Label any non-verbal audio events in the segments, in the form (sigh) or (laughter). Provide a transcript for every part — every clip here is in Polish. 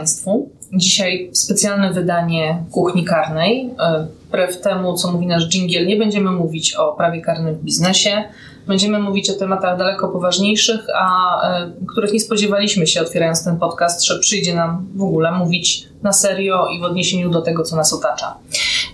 Państwu. Dzisiaj specjalne wydanie kuchni karnej. E, Wbrew temu, co mówi nasz dżingiel, nie będziemy mówić o prawie karnym w biznesie. Będziemy mówić o tematach daleko poważniejszych, a e, których nie spodziewaliśmy się, otwierając ten podcast, że przyjdzie nam w ogóle mówić na serio i w odniesieniu do tego, co nas otacza.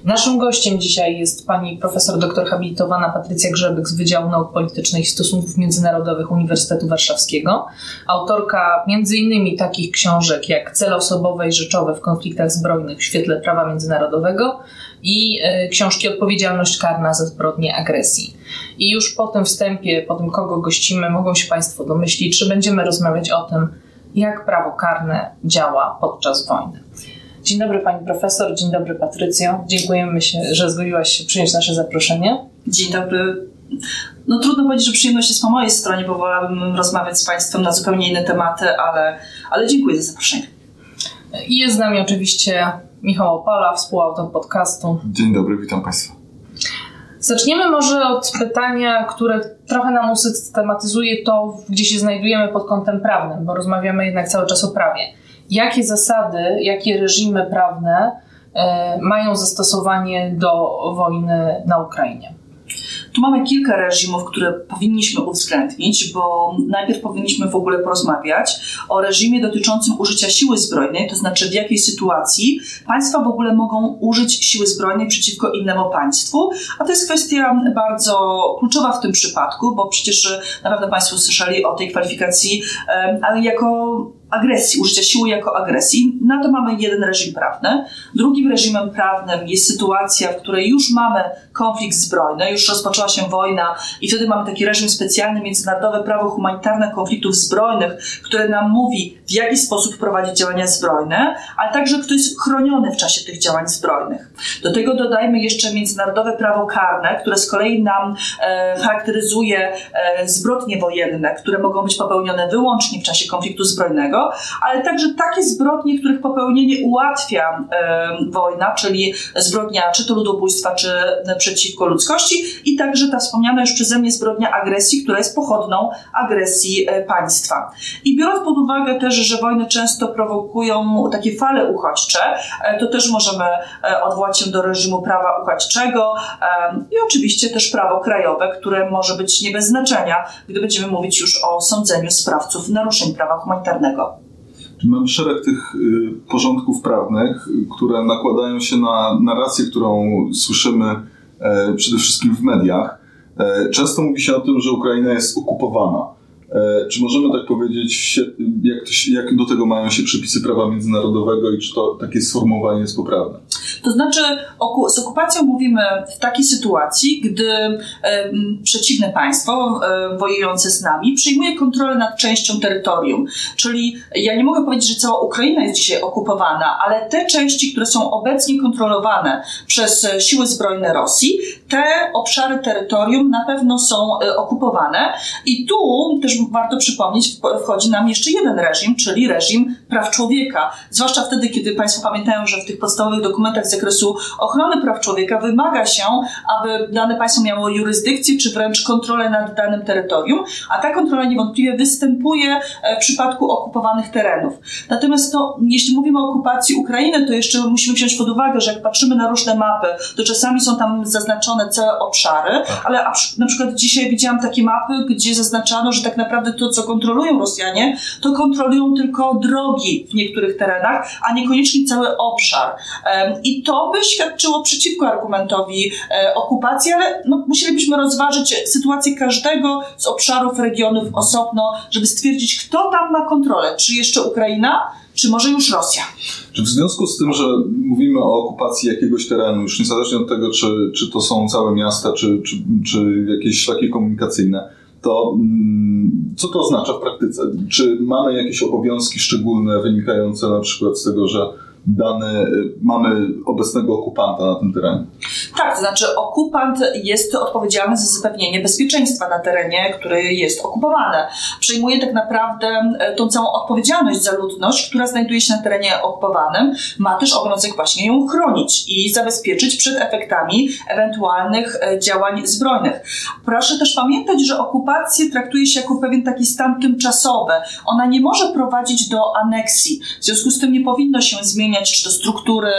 Naszym gościem dzisiaj jest pani profesor doktor habilitowana Patrycja Grzebyk z Wydziału Nauk Politycznych i Stosunków Międzynarodowych Uniwersytetu Warszawskiego, autorka innymi takich książek jak Cele osobowe i rzeczowe w konfliktach zbrojnych w świetle prawa międzynarodowego i e, książki Odpowiedzialność karna za zbrodnie agresji. I już po tym wstępie, po tym kogo gościmy, mogą się Państwo domyślić, że będziemy rozmawiać o tym, jak prawo karne działa podczas wojny. Dzień dobry Pani Profesor, dzień dobry Patrycjo. Dziękujemy się, że zgodziłaś się przyjąć nasze zaproszenie. Dzień dobry. No trudno powiedzieć, że przyjemność jest po mojej stronie, bo wolałabym rozmawiać z Państwem na zupełnie inne tematy, ale, ale dziękuję za zaproszenie. I jest z nami oczywiście Michał Opala, współautor podcastu. Dzień dobry, witam Państwa. Zaczniemy może od pytania, które trochę nam usystematyzuje to, gdzie się znajdujemy pod kątem prawnym, bo rozmawiamy jednak cały czas o prawie. Jakie zasady, jakie reżimy prawne e, mają zastosowanie do wojny na Ukrainie? Tu mamy kilka reżimów, które powinniśmy uwzględnić, bo najpierw powinniśmy w ogóle porozmawiać o reżimie dotyczącym użycia siły zbrojnej, to znaczy w jakiej sytuacji państwa w ogóle mogą użyć siły zbrojnej przeciwko innemu państwu, a to jest kwestia bardzo kluczowa w tym przypadku, bo przecież na pewno Państwo słyszeli o tej kwalifikacji, e, ale jako agresji, użycia siły jako agresji. Na to mamy jeden reżim prawny. Drugim reżimem prawnym jest sytuacja, w której już mamy konflikt zbrojny, już rozpoczęła się wojna i wtedy mamy taki reżim specjalny, międzynarodowe prawo humanitarne konfliktów zbrojnych, które nam mówi, w jaki sposób prowadzić działania zbrojne, ale także kto jest chroniony w czasie tych działań zbrojnych. Do tego dodajmy jeszcze międzynarodowe prawo karne, które z kolei nam e, charakteryzuje e, zbrodnie wojenne, które mogą być popełnione wyłącznie w czasie konfliktu zbrojnego, ale także takie zbrodnie, których popełnienie ułatwia e, wojna, czyli zbrodnia czy to ludobójstwa, czy przeciwko ludzkości i także ta wspomniana już przeze mnie zbrodnia agresji, która jest pochodną agresji e, państwa. I biorąc pod uwagę też, że wojny często prowokują takie fale uchodźcze, e, to też możemy e, odwołać się do reżimu prawa uchodźczego e, i oczywiście też prawo krajowe, które może być nie bez znaczenia, gdy będziemy mówić już o sądzeniu sprawców naruszeń prawa humanitarnego. Mamy szereg tych y, porządków prawnych, które nakładają się na narrację, którą słyszymy e, przede wszystkim w mediach. E, Często mówi się o tym, że Ukraina jest okupowana. E, Czy możemy tak powiedzieć, jak, to jak do tego mają się przepisy prawa międzynarodowego i czy to takie sformułowanie jest poprawne? To znaczy, z okupacją mówimy w takiej sytuacji, gdy przeciwne państwo, wojujące z nami, przyjmuje kontrolę nad częścią terytorium. Czyli ja nie mogę powiedzieć, że cała Ukraina jest dzisiaj okupowana, ale te części, które są obecnie kontrolowane przez e, siły zbrojne Rosji, te obszary terytorium na pewno są e, okupowane. I tu też warto przypomnieć, wchodzi nam jeszcze jeden reżim, czyli reżim praw człowieka. Zwłaszcza wtedy, kiedy Państwo pamiętają, że w tych podstawowych dokumentach z zakresu ochrony praw człowieka wymaga się, aby dane państwo miało jurysdykcję czy wręcz kontrolę nad danym terytorium, a ta kontrola niewątpliwie występuje e, w przypadku okupowanych terenów. Natomiast to, jeśli mówimy o okupacji Ukrainy, to jeszcze musimy wziąć pod uwagę, że jak patrzymy na różne mapy, to czasami są tam zaznaczone całe obszary, ale a przy- na przykład dzisiaj widziałam takie mapy, gdzie zaznaczano, że tak naprawdę to, co kontrolują Rosjanie, to kontrolują tylko drogi w niektórych terenach, a niekoniecznie cały obszar. I to by świadczyło przeciwko argumentowi e, okupacji, ale no, musielibyśmy rozważyć sytuację każdego z obszarów, regionów osobno, żeby stwierdzić, kto tam ma kontrolę. Czy jeszcze Ukraina, czy może już Rosja? Czy w związku z tym, że mówimy o okupacji jakiegoś terenu, już niezależnie od tego, czy, czy to są całe miasta, czy, czy, czy jakieś szlaki komunikacyjne, to mm, co to oznacza w praktyce? Czy mamy jakieś obowiązki szczególne wynikające na przykład z tego, że dany, y, mamy obecnego okupanta na tym terenie. Tak, to znaczy okupant jest odpowiedzialny za zapewnienie bezpieczeństwa na terenie, który jest okupowany. Przejmuje tak naprawdę e, tą całą odpowiedzialność za ludność, która znajduje się na terenie okupowanym. Ma też obowiązek właśnie ją chronić i zabezpieczyć przed efektami ewentualnych e, działań zbrojnych. Proszę też pamiętać, że okupację traktuje się jako pewien taki stan tymczasowy. Ona nie może prowadzić do aneksji. W związku z tym nie powinno się zmieniać zmieniać, czy to struktury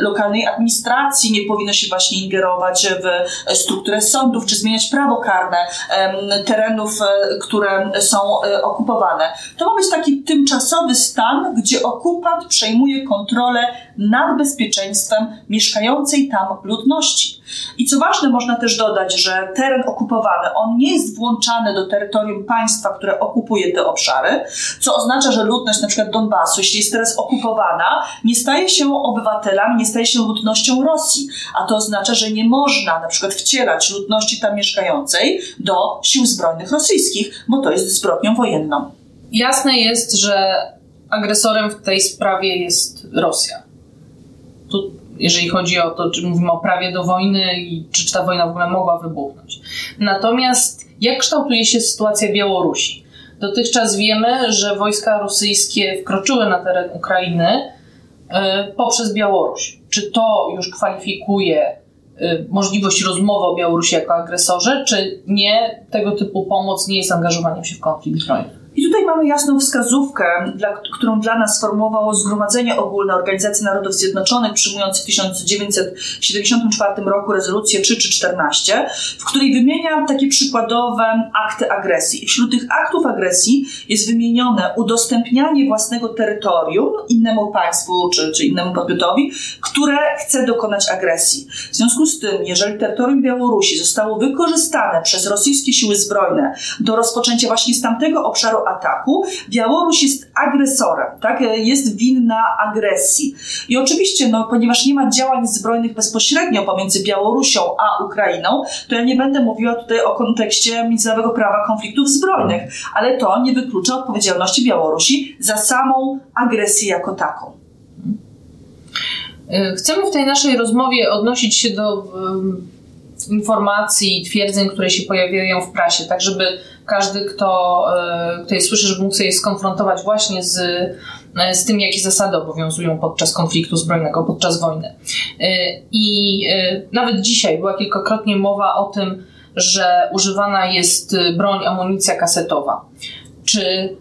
lokalnej administracji, nie powinno się właśnie ingerować w e, strukturę sądów, czy zmieniać prawo karne terenów, e, które są e, okupowane. To ma być taki tymczasowy stan, gdzie okupant przejmuje kontrolę nad bezpieczeństwem mieszkającej tam ludności. I co ważne, można też dodać, że teren okupowany, on nie jest włączany do terytorium państwa, które okupuje te obszary, co oznacza, że ludność na przykład Donbasu, jeśli jest teraz okupowana, nie staje się obywatelami, nie staje się ludnością Rosji, a to oznacza, że nie można na przykład wcierać ludności tam mieszkającej do sił zbrojnych rosyjskich, bo to jest zbrodnią wojenną. Jasne jest, że agresorem w tej sprawie jest Rosja. Tu, jeżeli chodzi o to, czy mówimy o prawie do wojny i czy, ta wojna w ogóle mogła wybuchnąć. Natomiast jak kształtuje się sytuacja Białorusi? Dotychczas wiemy, że wojska rosyjskie wkroczyły na teren Ukrainy poprzez Białoruś. Czy to już kwalifikuje e, możliwość rozmowy o Białorusi jako agresorze, czy nie, tego typu pomoc nie jest angażowaniem się w konflikt zbrojny? I tutaj mamy jasną wskazówkę, dla, którą dla nas sformułowało Zgromadzenie Ogólne Organizacji Narodów Zjednoczonych, przyjmując w 1974 roku rezolucję 3314, w której wymienia takie przykładowe akty agresji. Wśród tych aktów agresji jest wymienione udostępnianie własnego terytorium innemu państwu czy, czy innemu podmiotowi, które chce dokonać agresji. W związku z tym, jeżeli terytorium Białorusi zostało wykorzystane przez rosyjskie siły zbrojne do rozpoczęcia właśnie z tamtego obszaru ataku, Białoruś jest agresorem, tak? jest winna agresji. I oczywiście, no, ponieważ nie ma działań zbrojnych bezpośrednio pomiędzy Białorusią a Ukrainą, to ja nie będę mówiła tutaj o kontekście międzynarodowego prawa konfliktów zbrojnych, ale to nie wyklucza odpowiedzialności Białorusi za samą agresję jako taką. Chcemy w tej naszej rozmowie odnosić się do informacji i twierdzeń, które się pojawiają w prasie, tak żeby każdy, kto, e, kto je słyszy, żeby mógł sobie je skonfrontować właśnie z, e, z tym, jakie zasady obowiązują podczas konfliktu zbrojnego, podczas wojny. E, I nawet dzisiaj była kilkakrotnie mowa o tym, że używana jest broń, amunicja kasetowa. Czy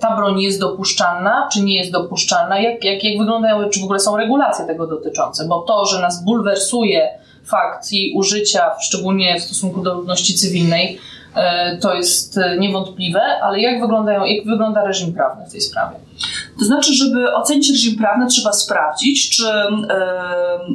ta broń jest dopuszczalna, czy nie jest dopuszczalna? Jak, jak, jak wyglądają, czy w ogóle są regulacje tego dotyczące? Bo to, że nas bulwersuje fakt jej użycia, szczególnie w stosunku do ludności cywilnej, to jest e, niewątpliwe, ale jak, wyglądają, jak wygląda reżim prawny w tej sprawie? To znaczy, żeby ocenić reżim prawny, trzeba sprawdzić, czy,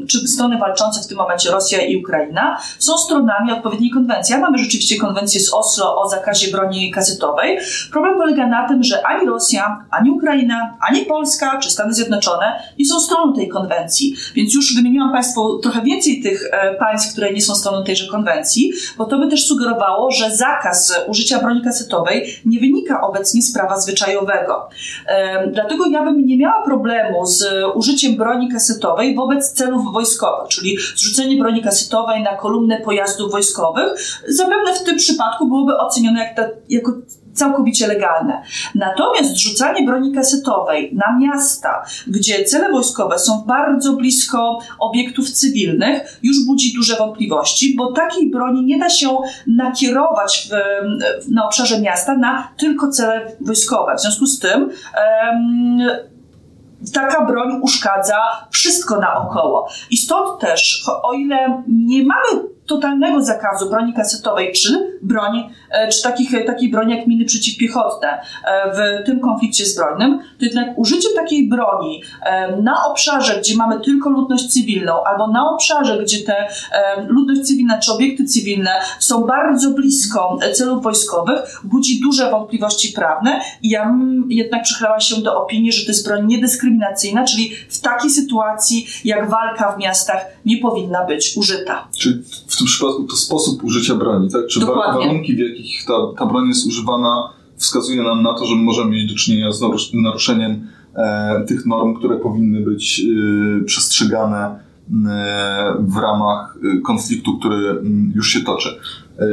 czy strony walczące w tym momencie Rosja i Ukraina są stronami odpowiedniej konwencji. A mamy rzeczywiście konwencję z Oslo o zakazie broni kasetowej. Problem polega na tym, że ani Rosja, ani Ukraina, ani Polska czy Stany Zjednoczone nie są stroną tej konwencji. Więc już wymieniłam Państwu trochę więcej tych e, państw, które nie są stroną tejże konwencji, bo to by też sugerowało, że zakaz użycia broni kasetowej nie wynika obecnie z prawa zwyczajowego. Dlatego ja bym nie miała problemu z użyciem broni kasetowej wobec celów wojskowych, czyli zrzucenie broni kasetowej na kolumnę pojazdów wojskowych. Zapewne w tym przypadku byłoby ocenione jako całkowicie legalne. Natomiast zrzucanie broni kasetowej na miasta, gdzie cele wojskowe są bardzo blisko obiektów cywilnych, już budzi duże wątpliwości, bo takiej broni nie da się nakierować w, na obszarze miasta na tylko cele wojskowe. W związku z tym taka broń uszkadza wszystko naokoło. I stąd też, o ile nie mamy totalnego zakazu broni kasetowej czy broni, e, czy takich, takiej broni jak miny przeciwpiechotne e, w tym konflikcie zbrojnym, to jednak użycie takiej broni e, na obszarze, gdzie mamy tylko ludność cywilną, albo na obszarze, gdzie te ludność cywilna czy obiekty cywilne są bardzo blisko celów wojskowych, budzi duże wątpliwości prawne i ja jednak przychylała się do opinii, że to jest broń niedyskryminacyjna, czyli w takiej sytuacji jak walka w miastach nie powinna być użyta. Czy w tym przypadku to sposób użycia broni, tak? Czy Dokładnie. warunki, w jakich ta, ta broń jest używana, wskazuje nam na to, że możemy mieć do czynienia z naruszeniem e, tych norm, które powinny być e, przestrzegane e, w ramach e, konfliktu, który mm, już się toczy. E,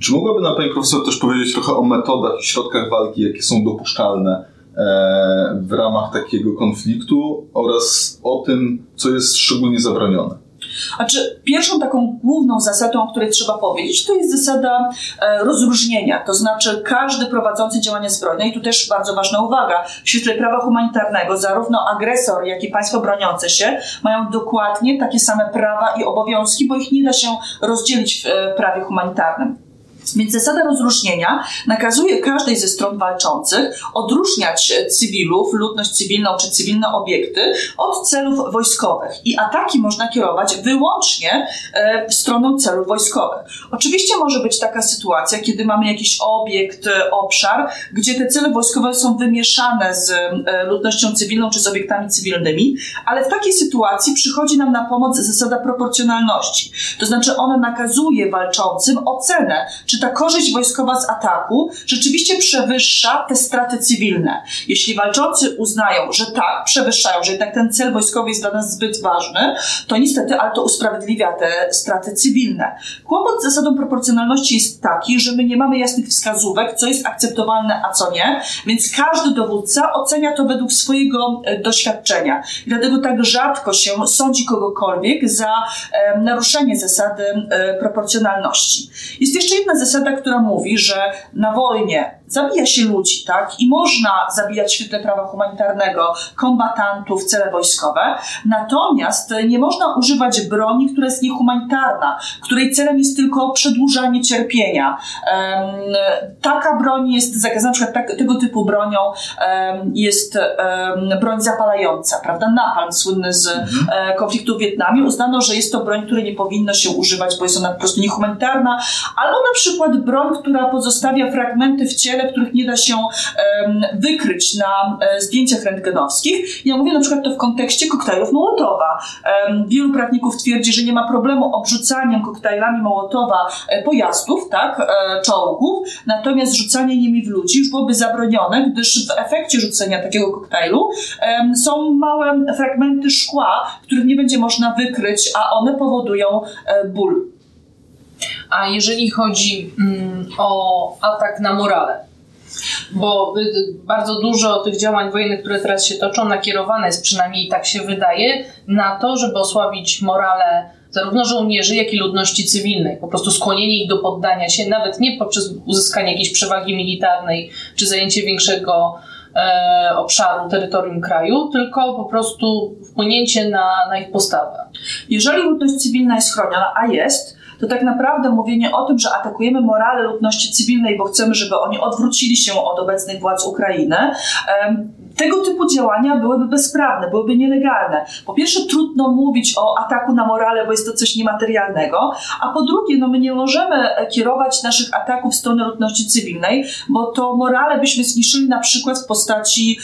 czy mogłaby nam Pani Profesor też powiedzieć trochę o metodach i środkach walki, jakie są dopuszczalne e, w ramach takiego konfliktu oraz o tym, co jest szczególnie zabronione? Znaczy, pierwszą taką główną zasadą, o której trzeba powiedzieć, to jest zasada e, rozróżnienia. To znaczy, każdy prowadzący działanie zbrojne, i tu też bardzo ważna uwaga, w świetle prawa humanitarnego, zarówno agresor, jak i państwo broniące się mają dokładnie takie same prawa i obowiązki, bo ich nie da się rozdzielić w e, prawie humanitarnym. Więc zasada rozróżnienia nakazuje każdej ze stron walczących odróżniać cywilów, ludność cywilną czy cywilne obiekty od celów wojskowych. I ataki można kierować wyłącznie e, w stronę celów wojskowych. Oczywiście może być taka sytuacja, kiedy mamy jakiś obiekt, e, obszar, gdzie te cele wojskowe są wymieszane z e, ludnością cywilną czy z obiektami cywilnymi, ale w takiej sytuacji przychodzi nam na pomoc zasada proporcjonalności. To znaczy ona nakazuje walczącym ocenę, czy ta korzyść wojskowa z ataku rzeczywiście przewyższa te straty cywilne. Jeśli walczący uznają, że tak, przewyższają, że jednak ten cel wojskowy jest dla nas zbyt ważny, to niestety, ale to usprawiedliwia te straty cywilne. Kłopot z zasadą proporcjonalności jest taki, że my nie mamy jasnych wskazówek, co jest akceptowalne, a co nie, więc każdy dowódca ocenia to według swojego e, doświadczenia. Dlatego tak rzadko się sądzi kogokolwiek za e, naruszenie zasady e, proporcjonalności. Jest jeszcze jedna zasada, zasada, która mówi, że na wojnie zabija się ludzi, tak? I można zabijać w świetle prawa humanitarnego kombatantów, cele wojskowe, natomiast nie można używać broni, która jest niehumanitarna, której celem jest tylko przedłużanie cierpienia. Taka broń jest zakazana, na przykład tak, tego typu bronią jest broń zapalająca, prawda? Napalm słynny z mhm. E, konfliktu w Wietnamie. Uznano, że jest to broń, której nie powinno się używać, bo jest ona po prostu niehumanitarna, albo na przykład broń, która pozostawia fragmenty w ciele, których nie da się wykryć na um, zdjęciach rentgenowskich. Ja mówię na przykład to w kontekście koktajlów Mołotowa. Wielu prawników twierdzi, że nie ma problemu obrzucaniem koktajlami Mołotowa e, pojazdów, tak, e, czołgów, natomiast rzucanie nimi w ludzi już byłoby zabronione, gdyż w efekcie rzucenia takiego koktajlu są małe fragmenty szkła, których nie będzie można wykryć, a one powodują e, ból. A jeżeli chodzi mm, o atak na morale, bo y, y, bardzo dużo tych działań wojennych, które teraz się toczą, nakierowane jest, przynajmniej tak się wydaje, na to, żeby osłabić morale zarówno żołnierzy, jak i ludności cywilnej. Po prostu skłonienie ich do poddania się, nawet nie poprzez uzyskanie jakiejś przewagi militarnej czy zajęcie większego e, obszaru, terytorium kraju, tylko po prostu wpłynięcie na, na ich postawę. Jeżeli ludność cywilna jest chroniona, a jest, to tak naprawdę mówienie o tym, że atakujemy morale ludności cywilnej, bo chcemy, żeby oni odwrócili się od obecnych władz Ukrainy, tego typu działania byłyby bezprawne, byłyby nielegalne. Po pierwsze, trudno mówić o ataku na morale, bo jest to coś niematerialnego, a po drugie, no my nie możemy kierować naszych ataków w stronę ludności cywilnej, bo to morale byśmy zniszczyli na przykład w postaci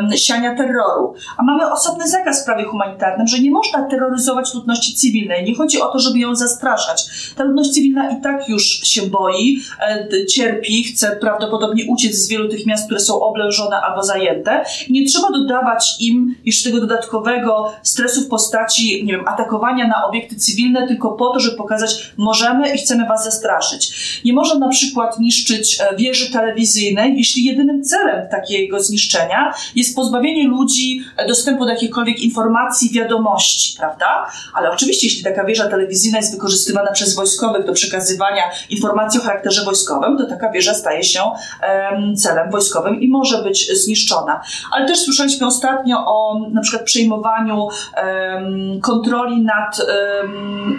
um, siania terroru. A mamy osobny zakaz w prawie humanitarnym, że nie można terroryzować ludności cywilnej. Nie chodzi o to, żeby ją zastraszać. Ta ludność cywilna i tak już się boi, e, cierpi, chce prawdopodobnie uciec z wielu tych miast, które są oblężone albo zajęte nie trzeba dodawać im jeszcze tego dodatkowego stresu w postaci, nie wiem, atakowania na obiekty cywilne tylko po to, żeby pokazać, możemy i chcemy was zastraszyć. Nie można na przykład niszczyć e, wieży telewizyjnej, jeśli jedynym celem takiego zniszczenia jest pozbawienie ludzi e, dostępu do jakichkolwiek informacji, wiadomości, prawda? Ale oczywiście, jeśli taka wieża telewizyjna jest wykorzystywana przez wojskowych do przekazywania informacji o charakterze wojskowym, to taka wieża staje się celem wojskowym i może być zniszczona. Ale też słyszeliśmy ostatnio o na przykład przejmowaniu kontroli nad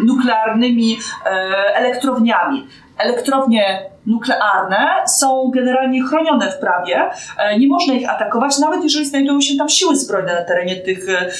nuklearnymi um, elektrowniami. Elektrownie nuklearne są generalnie chronione w prawie. E, nie można ich atakować, nawet jeżeli znajdują się tam siły zbrojne na terenie tych e,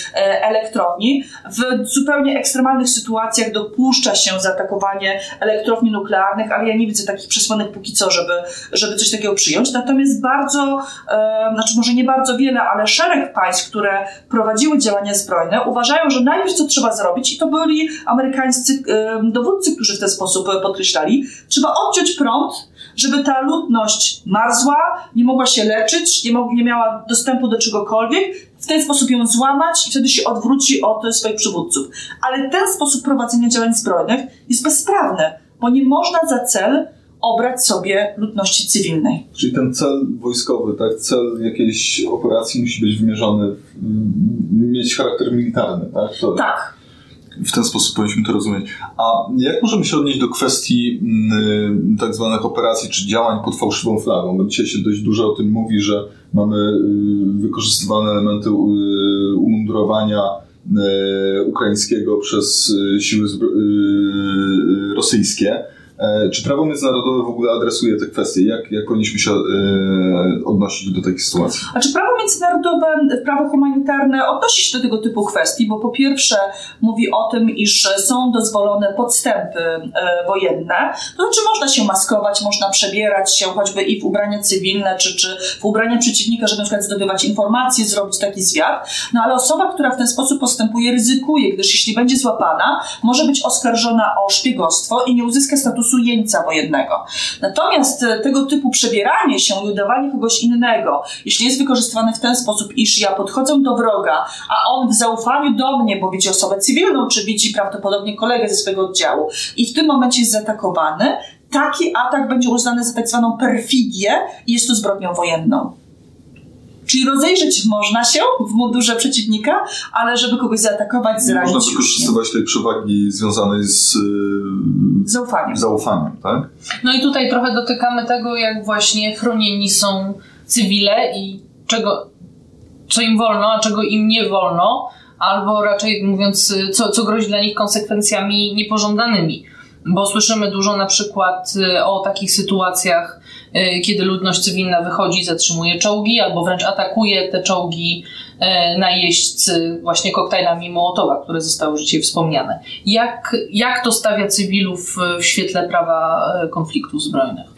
elektrowni. W zupełnie ekstremalnych sytuacjach dopuszcza się zaatakowanie elektrowni nuklearnych, ale ja nie widzę takich przesłanek póki co, żeby, żeby coś takiego przyjąć. Natomiast bardzo, e, znaczy może nie bardzo wiele, ale szereg państw, które prowadziły działania zbrojne, uważają, że najpierw co trzeba zrobić, i to byli amerykańscy dowódcy, którzy w ten sposób podkreślali, trzeba odciąć prąd żeby ta ludność marzła, nie mogła się leczyć, nie, mog- nie miała dostępu do czegokolwiek, w ten sposób ją złamać i wtedy się odwróci od swoich przywódców. Ale ten sposób prowadzenia działań zbrojnych jest bezprawny, bo nie można za cel obrać sobie ludności cywilnej. Czyli ten cel wojskowy, tak, cel jakiejś operacji musi być wymierzony, mieć charakter militarny, tak? To... Tak, w ten sposób powinniśmy to rozumieć. A jak możemy się odnieść do kwestii y, tak zwanych operacji czy działań pod fałszywą flagą? Bo dzisiaj się dość dużo o tym mówi, że mamy y, wykorzystywane elementy y, umundurowania ukraińskiego przez siły rosyjskie czy prawo międzynarodowe w ogóle adresuje te kwestie? Jak, jak powinniśmy się e, odnosić do takich sytuacji? Znaczy prawo międzynarodowe, prawo humanitarne odnosi się do tego typu kwestii, bo po pierwsze mówi o tym, iż są dozwolone podstępy e, wojenne, to znaczy można się maskować, można przebierać się choćby i w ubrania cywilne, czy, czy w ubrania przeciwnika, żeby na przykład zdobywać informacje, zrobić taki zwiat, no ale osoba, która w ten sposób postępuje, ryzykuje, gdyż jeśli będzie złapana, może być oskarżona o szpiegostwo i nie uzyska statusu statusu jeńca wojennego. Natomiast e, tego typu przebieranie się i udawanie kogoś innego, jeśli jest wykorzystywane w ten sposób, iż ja podchodzę do wroga, a on w zaufaniu do mnie, bo widzi osobę cywilną, czy widzi prawdopodobnie kolegę ze swojego oddziału i w tym momencie jest zaatakowany, taki atak będzie uznany za tak zwaną perfidię i jest to zbrodnią wojenną. Czyli rozejrzeć można się w mundurze przeciwnika, ale żeby kogoś zaatakować, zranić. Można wykorzystywać tej przewagi związanej z zaufaniem. zaufaniem, tak? No i tutaj trochę dotykamy tego, jak właśnie chronieni są cywile i czego, co im wolno, a czego im nie wolno, albo raczej mówiąc, co, co grozi dla nich konsekwencjami niepożądanymi. Bo słyszymy dużo na przykład y, o takich sytuacjach, y, kiedy ludność cywilna wychodzi, zatrzymuje czołgi albo wręcz atakuje te czołgi y, najeźdźcy właśnie koktajlami Mołotowa, które zostały dzisiaj wspomniane. Jak, jak to stawia cywilów w świetle prawa konfliktów zbrojnych?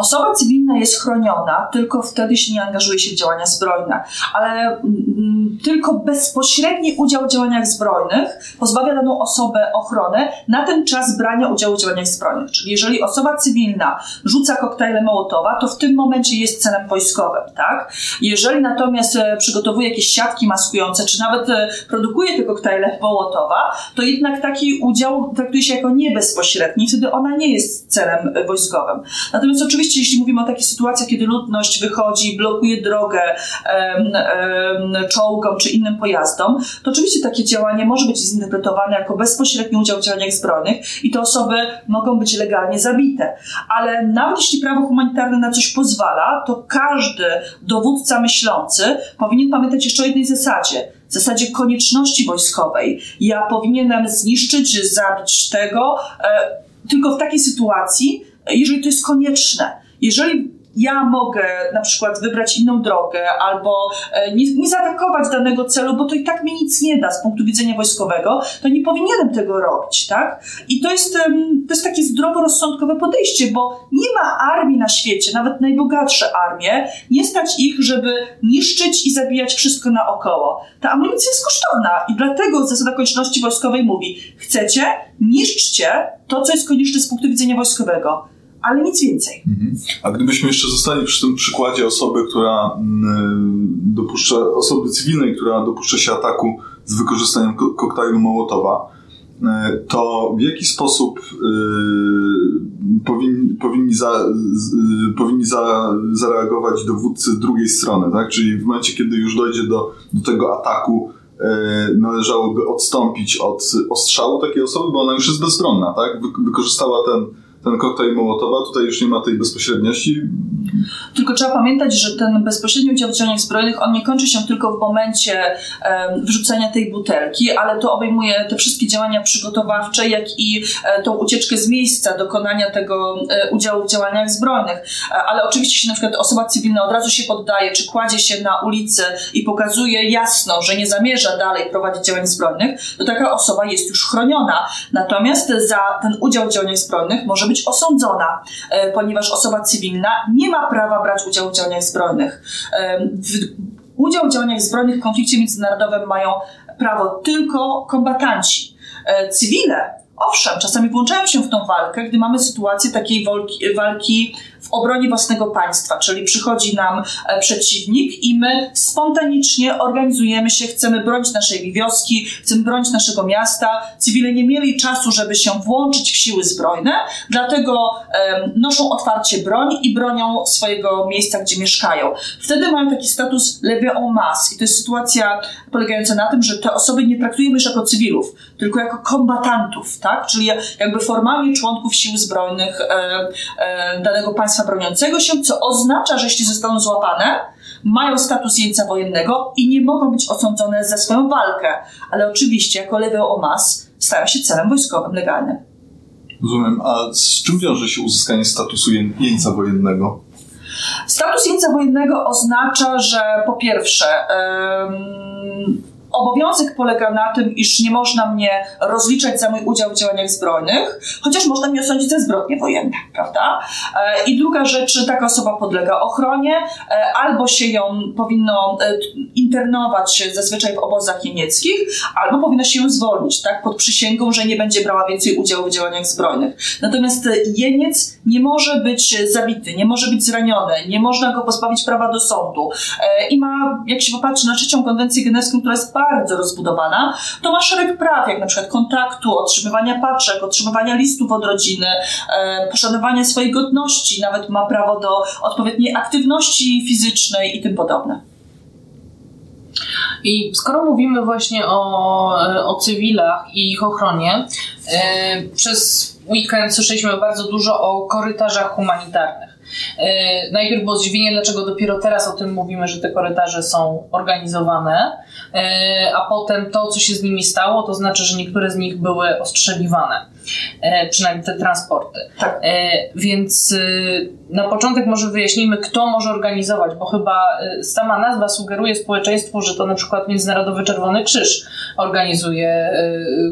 Osoba cywilna jest chroniona tylko wtedy, jeśli nie angażuje się w działania zbrojne, ale mm, tylko bezpośredni udział w działaniach zbrojnych pozbawia daną osobę ochrony na ten czas brania udziału w działaniach zbrojnych. Czyli jeżeli osoba cywilna rzuca koktajle Mołotowa, to w tym momencie jest celem wojskowym, tak? Jeżeli natomiast e, przygotowuje jakieś siatki maskujące, czy nawet e, produkuje te koktajle Mołotowa, to jednak taki udział traktuje się jako niebezpośredni, wtedy ona nie jest celem e, wojskowym. Natomiast oczywiście, jeśli mówimy o takich sytuacjach, kiedy ludność wychodzi, blokuje drogę um, czołgom czy innym pojazdom, to oczywiście takie działanie może być zinterpretowane jako bezpośredni udział w działaniach zbrojnych i te osoby mogą być legalnie zabite. Ale nawet jeśli prawo humanitarne na coś pozwala, to każdy dowódca myślący powinien pamiętać jeszcze o jednej zasadzie w zasadzie konieczności wojskowej. Ja powinienem zniszczyć, zabić tego, e, tylko w takiej sytuacji, jeżeli to jest konieczne. Jeżeli ja mogę na przykład wybrać inną drogę albo e, nie, nie, zaatakować danego celu, bo to i tak mi nic nie da z punktu widzenia wojskowego, to nie powinienem tego robić, tak? I to jest, to jest takie zdroworozsądkowe podejście, bo nie ma armii na świecie, nawet najbogatsze armie, nie stać ich, żeby niszczyć i zabijać wszystko naokoło. Ta amunicja jest kosztowna i dlatego zasada konieczności wojskowej mówi, chcecie, niszczcie to, co jest konieczne z punktu widzenia wojskowego ale nic więcej. Mhm. A gdybyśmy jeszcze zostali przy tym przykładzie osoby, która mm, dopuszcza, osoby cywilnej, która dopuszcza się ataku z wykorzystaniem koktajlu Mołotowa, e, to w jaki sposób y, powinni, powinni, za, y, powinni za, zareagować dowódcy drugiej strony, tak? Czyli w momencie, kiedy już dojdzie do, do tego ataku, y, należałoby odstąpić od ostrzału takiej osoby, bo ona już jest bezbronna, tak? Wy, wykorzystała ten ten koktajl Mołotowa, tutaj już nie ma tej bezpośredniości. Tylko trzeba pamiętać, że ten bezpośredni udział w działaniach zbrojnych, on nie kończy się tylko w momencie um, tej butelki, ale to obejmuje te wszystkie działania przygotowawcze, jak i e, tą ucieczkę z miejsca dokonania tego e, udziału w działaniach zbrojnych. E, ale oczywiście, jeśli na przykład osoba cywilna od razu się poddaje, czy kładzie się na ulicy i pokazuje jasno, że nie zamierza dalej prowadzić działań zbrojnych, to taka osoba jest już chroniona. Natomiast za ten udział w działaniach zbrojnych może być osądzona, e, ponieważ osoba cywilna nie ma prawa brać udziału w działaniach zbrojnych. E, udział w działaniach zbrojnych w konflikcie międzynarodowym mają prawo tylko kombatanci. E, cywile, owszem, czasami włączają się w tą walkę, gdy mamy sytuację takiej walki, walki w obronie własnego państwa, czyli przychodzi nam e, przeciwnik i my spontanicznie organizujemy się, chcemy bronić naszej wioski, chcemy bronić naszego miasta. Cywile nie mieli czasu, żeby się włączyć w siły zbrojne, dlatego noszą otwarcie broń i bronią swojego miejsca, gdzie mieszkają. Wtedy mają taki status levé en masse i to jest sytuacja polegająca na tym, że te osoby nie traktujemy już jako cywilów, tylko jako kombatantów, tak? czyli jakby formalnie członków sił zbrojnych danego państwa państwa broniącego się, co oznacza, że jeśli zostaną złapane, mają status jeńca wojennego i nie mogą być osądzone za swoją walkę. Ale oczywiście, jako lewe omas, stają się celem wojskowym legalnym. Rozumiem. A z czym wiąże się uzyskanie statusu jeńca wojennego? Status jeńca wojennego oznacza, że po pierwsze, Obowiązek polega na tym, iż nie można mnie rozliczać za mój udział w działaniach zbrojnych, chociaż można mnie osądzić za zbrodnie wojenne, prawda? E, I druga rzecz, taka osoba podlega ochronie, e, albo się ją powinno e, internować zazwyczaj w obozach jenieckich, albo powinno się ją zwolnić, tak? Pod przysięgą, że nie będzie brała więcej udziału w działaniach zbrojnych. Natomiast jeniec nie może być zabity, nie może być zraniony, nie można go pozbawić prawa do sądu. I ma, jak się popatrzy na trzecią konwencję genewską, która jest bardzo rozbudowana, to ma szereg praw, jak na przykład kontaktu, otrzymywania paczek, otrzymywania listów od rodziny, e, poszanowania swojej godności, nawet ma prawo do odpowiedniej aktywności fizycznej i tym podobne. I skoro mówimy właśnie o, o cywilach i ich ochronie, e, przez weekend słyszeliśmy bardzo dużo o korytarzach humanitarnych. E, najpierw było zdziwienie, dlaczego dopiero teraz o tym mówimy, że te korytarze są organizowane, e, a potem to, co się z nimi stało, to znaczy, że niektóre z nich były ostrzeliwane. E, przynajmniej te transporty. Tak. Więc na początek może wyjaśnijmy, kto może organizować, bo chyba sama nazwa sugeruje społeczeństwu, że to na przykład Międzynarodowy Czerwony Krzyż organizuje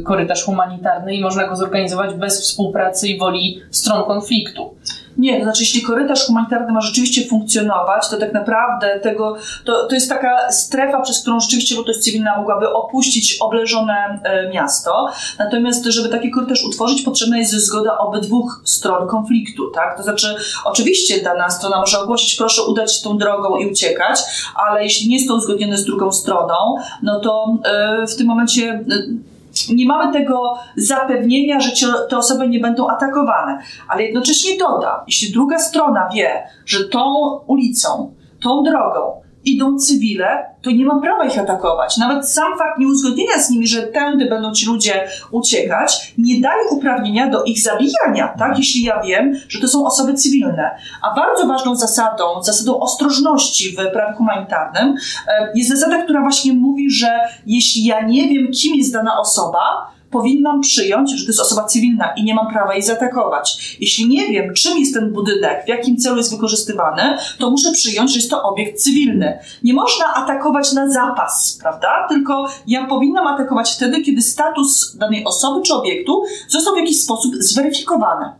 korytarz humanitarny i można go zorganizować bez współpracy i woli stron konfliktu. Nie, to znaczy jeśli korytarz humanitarny ma rzeczywiście funkcjonować, to tak naprawdę tego, to, to jest taka strefa, przez którą rzeczywiście ludność cywilna mogłaby opuścić obleżone e, miasto. Natomiast, żeby taki korytarz utworzyć, potrzebna jest zgoda obydwu stron konfliktu, tak? To znaczy, oczywiście dana strona może ogłosić, proszę udać się tą drogą i uciekać, ale jeśli nie jest to uzgodnione z drugą stroną, no to e, w tym momencie e, nie mamy tego zapewnienia, że te osoby nie będą atakowane. Ale jednocześnie doda, jeśli druga strona wie, że tą ulicą, tą drogą idą cywile, to nie mam prawa ich atakować. Nawet sam fakt nieuzgodnienia z nimi, że tędy będą ci ludzie uciekać, nie daje uprawnienia do ich zabijania, tak? Jeśli ja wiem, że to są osoby cywilne. A bardzo ważną zasadą, zasadą ostrożności w prawie humanitarnym e, jest zasada, która właśnie mówi, że jeśli ja nie wiem, kim jest dana osoba, powinnam przyjąć, że to jest osoba cywilna i nie mam prawa jej zaatakować. Jeśli nie wiem, czym jest ten budynek, w jakim celu jest wykorzystywany, to muszę przyjąć, że jest to obiekt cywilny. Nie można atakować na zapas, prawda? Tylko ja powinnam atakować wtedy, kiedy status danej osoby czy obiektu został w jakiś sposób zweryfikowany.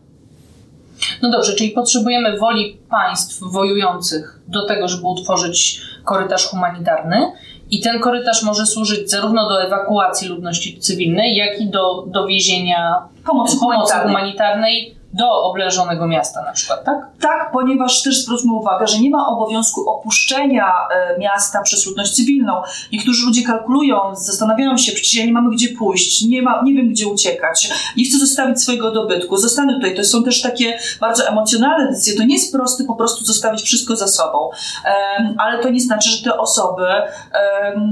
No dobrze, czyli potrzebujemy woli państw wojujących do tego, żeby utworzyć korytarz humanitarny i ten korytarz może służyć zarówno do ewakuacji ludności cywilnej, jak i do dowiezienia pomocy, pomocy humanitarnej do obleżonego miasta na przykład, tak? Tak, ponieważ też zwróćmy uwagę, że nie ma obowiązku opuszczenia e, miasta przez ludność cywilną. Niektórzy ludzie kalkulują, zastanawiają się, przecież ja nie mamy gdzie pójść, nie, ma, nie wiem gdzie uciekać, nie chcę zostawić swojego dobytku, zostanę tutaj. To są też takie bardzo emocjonalne decyzje. To nie jest prosty po prostu zostawić wszystko za sobą, ale to nie znaczy, że te osoby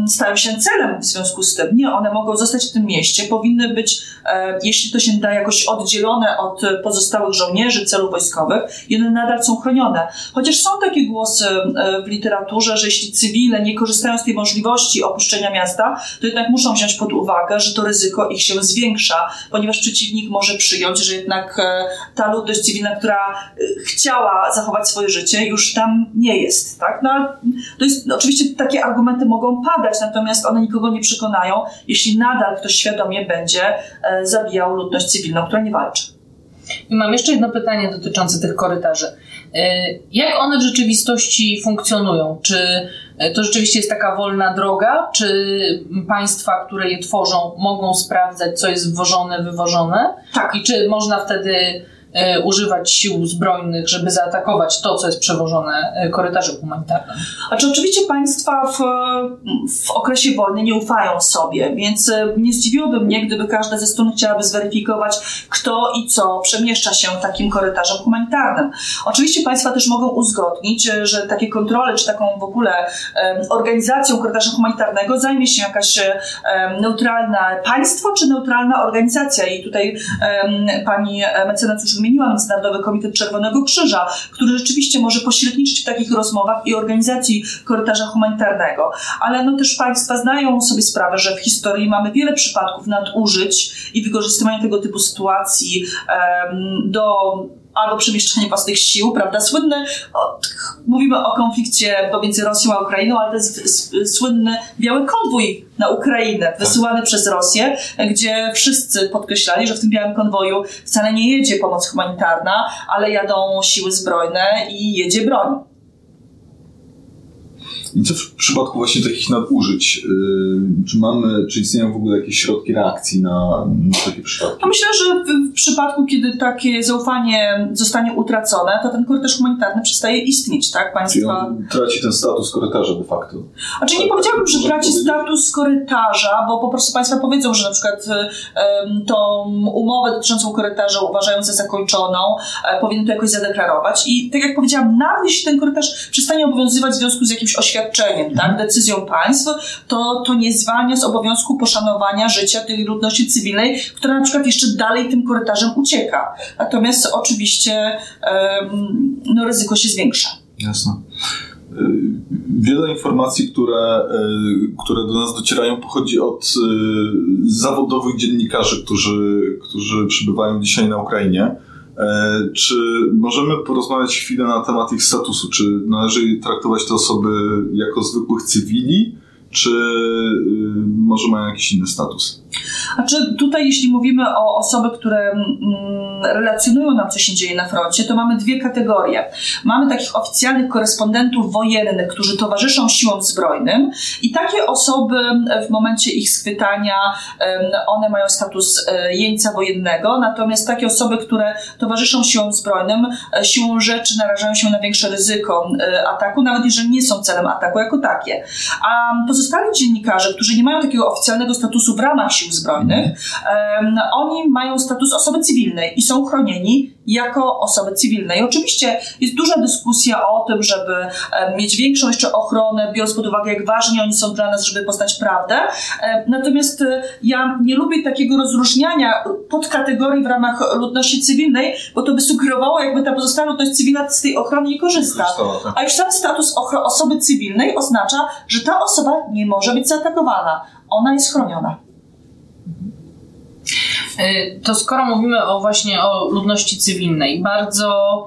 stają się celem w związku z tym. Nie, one mogą zostać w tym mieście, powinny być, e, jeśli to się da jakoś oddzielone od pozostałych pozostałych żołnierzy, celów wojskowych i one nadal są chronione. Chociaż są takie głosy w literaturze, że jeśli cywile nie korzystają z tej możliwości opuszczenia miasta, to jednak muszą wziąć pod uwagę, że to ryzyko ich się zwiększa, ponieważ przeciwnik może przyjąć, że jednak ta ludność cywilna, która chciała zachować swoje życie, już tam nie jest. Tak? No, to jest, oczywiście takie argumenty mogą padać, natomiast one nikogo nie przekonają, jeśli nadal ktoś świadomie będzie e, zabijał ludność cywilną, która nie walczy. I mam jeszcze jedno pytanie dotyczące tych korytarzy. E, jak one w rzeczywistości funkcjonują? Czy e, to rzeczywiście jest taka wolna droga? Czy państwa, które je tworzą, mogą sprawdzać, co jest wwożone, wywożone? Tak. I czy można wtedy używać sił zbrojnych, żeby zaatakować to, co jest przewożone e, korytarzem humanitarnym. A czy oczywiście państwa w, w okresie wojny nie ufają sobie, więc e, nie zdziwiłoby mnie, gdyby każda ze stron chciałaby zweryfikować, kto i co przemieszcza się takim korytarzem humanitarnym. Oczywiście państwa też mogą uzgodnić, że takie kontrole, czy taką w ogóle organizacją korytarza humanitarnego zajmie się jakaś neutralna państwo, czy neutralna organizacja. I tutaj pani mecenas już wymieniła Międzynarodowy Komitet Czerwonego Krzyża, który rzeczywiście może pośredniczyć w takich rozmowach i organizacji korytarza humanitarnego. Ale no też Państwa znają sobie sprawę, że w historii mamy wiele przypadków nadużyć i wykorzystywania tego typu sytuacji um, do albo przemieszczanie własnych sił, prawda? Słynny, o, mówimy o konflikcie pomiędzy Rosją a Ukrainą, ale to jest słynny biały konwój na Ukrainę, tak. wysyłany przez Rosję, gdzie wszyscy podkreślali, że w tym białym konwoju wcale nie jedzie pomoc humanitarna, ale jadą siły zbrojne i jedzie broń. I co w przypadku właśnie takich nadużyć? Yy, czy mamy, czy istnieją w ogóle jakieś środki reakcji na, na takie przypadki? No myślę, że w, w, przypadku, kiedy takie zaufanie zostanie utracone, to ten korytarz humanitarny przestaje istnieć, tak? Państwa... Traci ten status korytarza de facto. Znaczy nie tak, powiedziałabym, że traci status korytarza, bo po prostu Państwa powiedzą, że na przykład um, tą umowę dotyczącą korytarza uważają za zakończoną, e, powinien to jakoś zadeklarować i tak jak powiedziałam, nawet jeśli ten korytarz przestanie obowiązywać w związku z jakimś oświadczeniem, tak, decyzją państw, to, to nie zwalnia z obowiązku poszanowania życia tej ludności cywilnej, która na przykład jeszcze dalej tym korytarzem ucieka. Natomiast oczywiście no, ryzyko się zwiększa. Jasne. Y, wiele informacji, które, y, które do nas docierają, pochodzi od y, zawodowych dziennikarzy, którzy, którzy przybywają dzisiaj na Ukrainie. E, czy możemy porozmawiać chwilę na temat ich statusu? Czy należy traktować te osoby jako zwykłych cywili, czy może mają jakiś inny status? Znaczy tutaj, jeśli mówimy o osoby, które mm, relacjonują nam, co się dzieje na froncie, to mamy dwie kategorie. Mamy takich oficjalnych korespondentów wojennych, którzy towarzyszą siłom zbrojnym i takie osoby w momencie ich schwytania, one mają status e, jeńca wojennego, natomiast takie osoby, które towarzyszą siłom zbrojnym, e, siłą rzeczy narażają się na większe ryzyko e, ataku, nawet jeżeli nie są celem ataku jako takie. A pozostali dziennikarze, którzy nie mają takiego oficjalnego statusu w ramach sił zbrojnych, oni mają status osoby cywilnej i są chronieni jako osoby cywilne. I oczywiście jest duża dyskusja o tym, żeby mieć większą jeszcze ochronę, biorąc pod uwagę, jak ważni oni są dla nas, żeby poznać prawdę. Natomiast e, ja nie lubię takiego rozróżniania podkategorii w ramach ludności cywilnej, bo to by sugerowało, jakby ta pozostała ludność cywilna z tej ochrony nie korzysta. Tak. A już sam status osoby cywilnej oznacza, że ta osoba nie może być zaatakowana. Ona jest chroniona. Y, to skoro mówimy o właśnie o ludności cywilnej, bardzo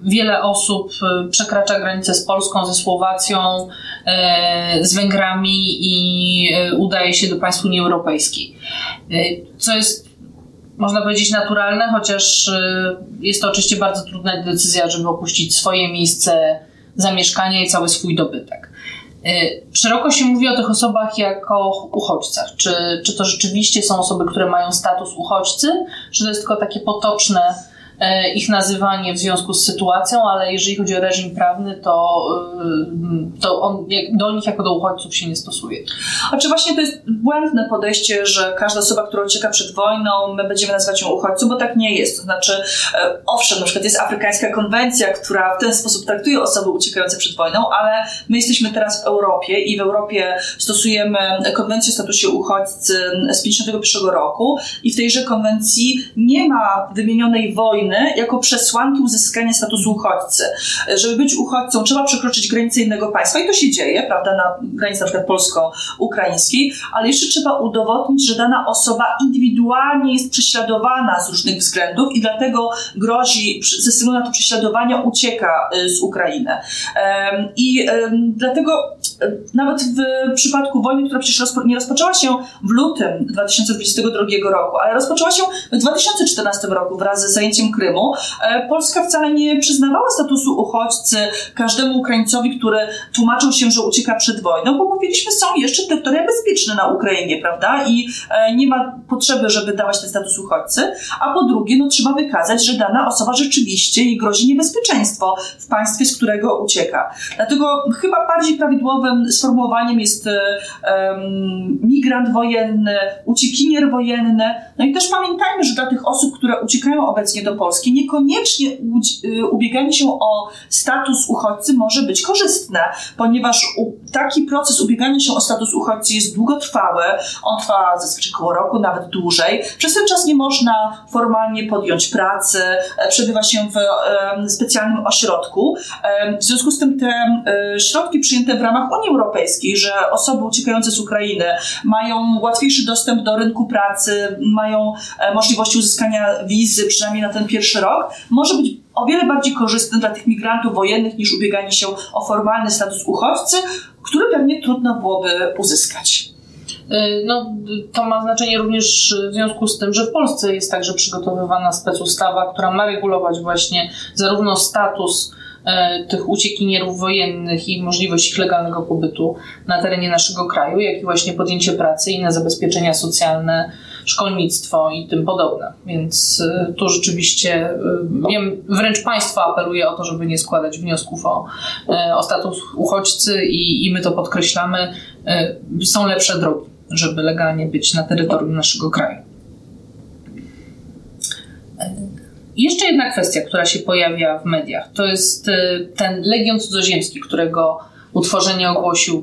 wiele osób y, przekracza granicę z Polską, ze Słowacją, y, z Węgrami i udaje się do państw Unii Europejskiej. Co jest, można powiedzieć, naturalne, chociaż jest to oczywiście bardzo trudna decyzja, żeby opuścić swoje miejsce zamieszkania i cały swój dobytek. Y, szeroko się mówi o tych osobach jako uchodźcach. Czy, czy to rzeczywiście są osoby, które mają status uchodźcy, czy to jest tylko takie potoczne ich nazywanie w związku z sytuacją, ale jeżeli chodzi o reżim prawny, to, e, to on do nich jako do uchodźców się nie stosuje. A czy właśnie to jest błędne podejście, że każda osoba, która ucieka przed wojną, my będziemy nazywać ją uchodźcą, bo tak nie jest. To znaczy, e, owszem, na przykład jest afrykańska konwencja, która w ten sposób traktuje osoby uciekające przed wojną, ale my jesteśmy teraz w Europie i w Europie stosujemy konwencję o statusie uchodźcy z 1951 roku i w tejże konwencji nie ma wymienionej wojny wojny jako przesłanki uzyskania statusu uchodźcy. Żeby być uchodźcą, trzeba przekroczyć granicę innego państwa i to się dzieje, prawda, na granicy przykład polsko-ukraińskiej, ale jeszcze trzeba udowodnić, że dana osoba indywidualnie jest prześladowana z różnych względów i dlatego grozi, ze względu na to prześladowanie, ucieka y, z Ukrainy. I dlatego nawet w przypadku wojny, która przecież nie rozpoczęła się w lutym 2022 roku, ale rozpoczęła się w 2014 roku wraz z zajęciem Krymu, e, Polska wcale nie przyznawała statusu uchodźcy każdemu Ukraińcowi, który tłumaczył się, że ucieka przed wojną, bo mówiliśmy, są jeszcze terytoria bezpieczne na Ukrainie, prawda? I e, nie ma potrzeby, żeby dawać ten status uchodźcy. A po drugie, no trzeba wykazać, że dana osoba rzeczywiście jej grozi niebezpieczeństwo w państwie, z którego ucieka. Dlatego chyba bardziej prawidłowym sformułowaniem jest um, migrant wojenny, uciekinier wojenny. No i też pamiętajmy, że dla tych osób, które uciekają obecnie do Polski, niekoniecznie y, ubieganie się o status uchodźcy może być korzystne, ponieważ taki proces ubiegania się o status uchodźcy jest długotrwały. On trwa zazwyczaj około roku, nawet dłużej. Przez ten czas nie można formalnie podjąć pracy, e, przebywa się w specjalnym ośrodku. W związku z tym te e, środki przyjęte w ramach Unii Europejskiej, że osoby uciekające z Ukrainy mają łatwiejszy dostęp do rynku pracy, mają e, możliwości uzyskania wizy, przynajmniej na ten pierwszy rok, może być o wiele bardziej korzystny dla tych migrantów wojennych niż ubieganie się o formalny status uchodźcy, który pewnie trudno byłoby uzyskać. Y, no, to ma znaczenie również w związku z tym, że w Polsce jest także przygotowywana specustawa, która ma regulować właśnie zarówno status e, tych uciekinierów wojennych i możliwość ich legalnego pobytu na terenie naszego kraju, jak i właśnie podjęcie pracy, inne zabezpieczenia socjalne, szkolnictwo i tym podobne. Więc e, tu rzeczywiście e, wiem, wręcz państwo apeluje o to, żeby nie składać wniosków o, o status uchodźcy i, i my to podkreślamy. Są lepsze drogi żeby legalnie być na terytorium naszego kraju. Jeszcze jedna kwestia, która się pojawia w mediach, to jest y, ten Legion Cudzoziemski, którego utworzenie ogłosił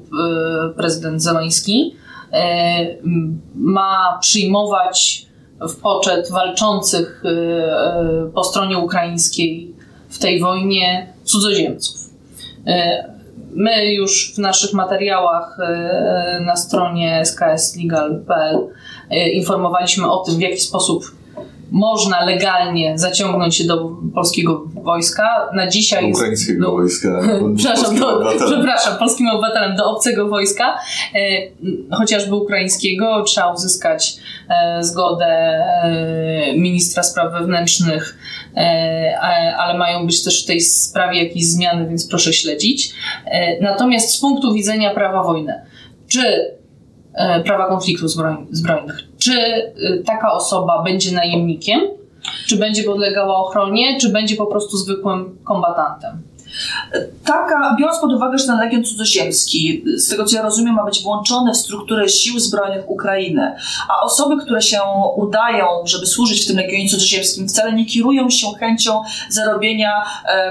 y, prezydent Zeleński. Y, ma przyjmować w poczet walczących po stronie ukraińskiej w tej wojnie cudzoziemców. My już w naszych materiałach e, na stronie skslegal.pl e, informowaliśmy o tym, w jaki sposób można legalnie zaciągnąć się do polskiego wojska. Na dzisiaj (laughs) do ukraińskiego do, wojska. przepraszam, do, przepraszam, polskim obywatelem do obcego wojska, e, chociażby ukraińskiego, trzeba uzyskać e, zgodę e, ministra spraw wewnętrznych, e, ale mają być też w tej sprawie jakieś zmiany, więc proszę śledzić. E, natomiast z punktu widzenia prawa wojny, czy E, prawa konfliktów zbrojnych. Czy e, taka osoba będzie najemnikiem, czy będzie podlegała ochronie, czy będzie po prostu zwykłym kombatantem? Taka, biorąc pod uwagę, że ten Legion Cudzoziemski, z tego co ja rozumiem, ma być włączony w strukturę sił zbrojnych Ukrainy, a osoby, które się udają, żeby służyć w tym Legionie Cudzoziemskim, wcale nie kierują się chęcią zarobienia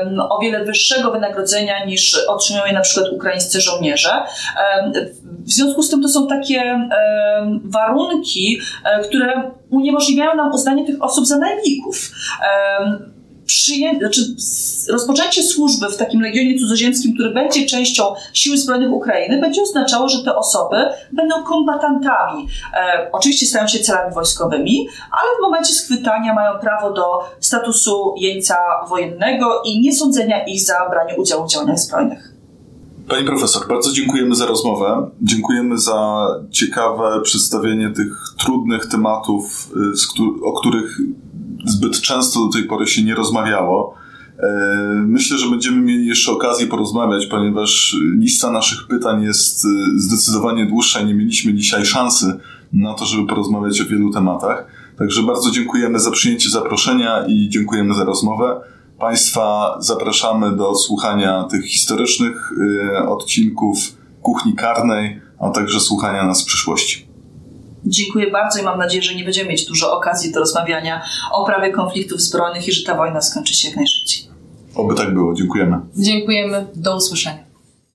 um, o wiele wyższego wynagrodzenia niż otrzymują na przykład ukraińscy żołnierze. Um, w związku z tym to są takie um, warunki, e, które uniemożliwiają nam uznanie tych osób za najemników przyję- znaczy rozpoczęcie służby w takim legionie cudzoziemskim, który będzie częścią sił zbrojnych Ukrainy, będzie oznaczało, że te osoby będą kombatantami. E, oczywiście stają się celami wojskowymi, ale w momencie schwytania mają prawo do statusu jeńca wojennego i niesądzenia ich za branie udziału w działaniach zbrojnych. Pani profesor, bardzo dziękujemy za rozmowę. Dziękujemy za ciekawe przedstawienie tych trudnych tematów, y, o których zbyt często do tej pory się nie rozmawiało. E, myślę, że będziemy mieli jeszcze okazję porozmawiać, ponieważ lista naszych pytań jest e, zdecydowanie dłuższa i nie mieliśmy dzisiaj szansy na to, żeby porozmawiać o wielu tematach. Także bardzo dziękujemy za przyjęcie zaproszenia i dziękujemy za rozmowę. Państwa zapraszamy do słuchania tych historycznych e, odcinków kuchni karnej, a także słuchania nas w przyszłości. Dziękuję bardzo i mam nadzieję, że nie będziemy mieć dużo okazji do rozmawiania o prawie konfliktów zbrojnych i że ta wojna skończy się jak najszybciej. Oby tak było. Dziękujemy. Dziękujemy. Do usłyszenia.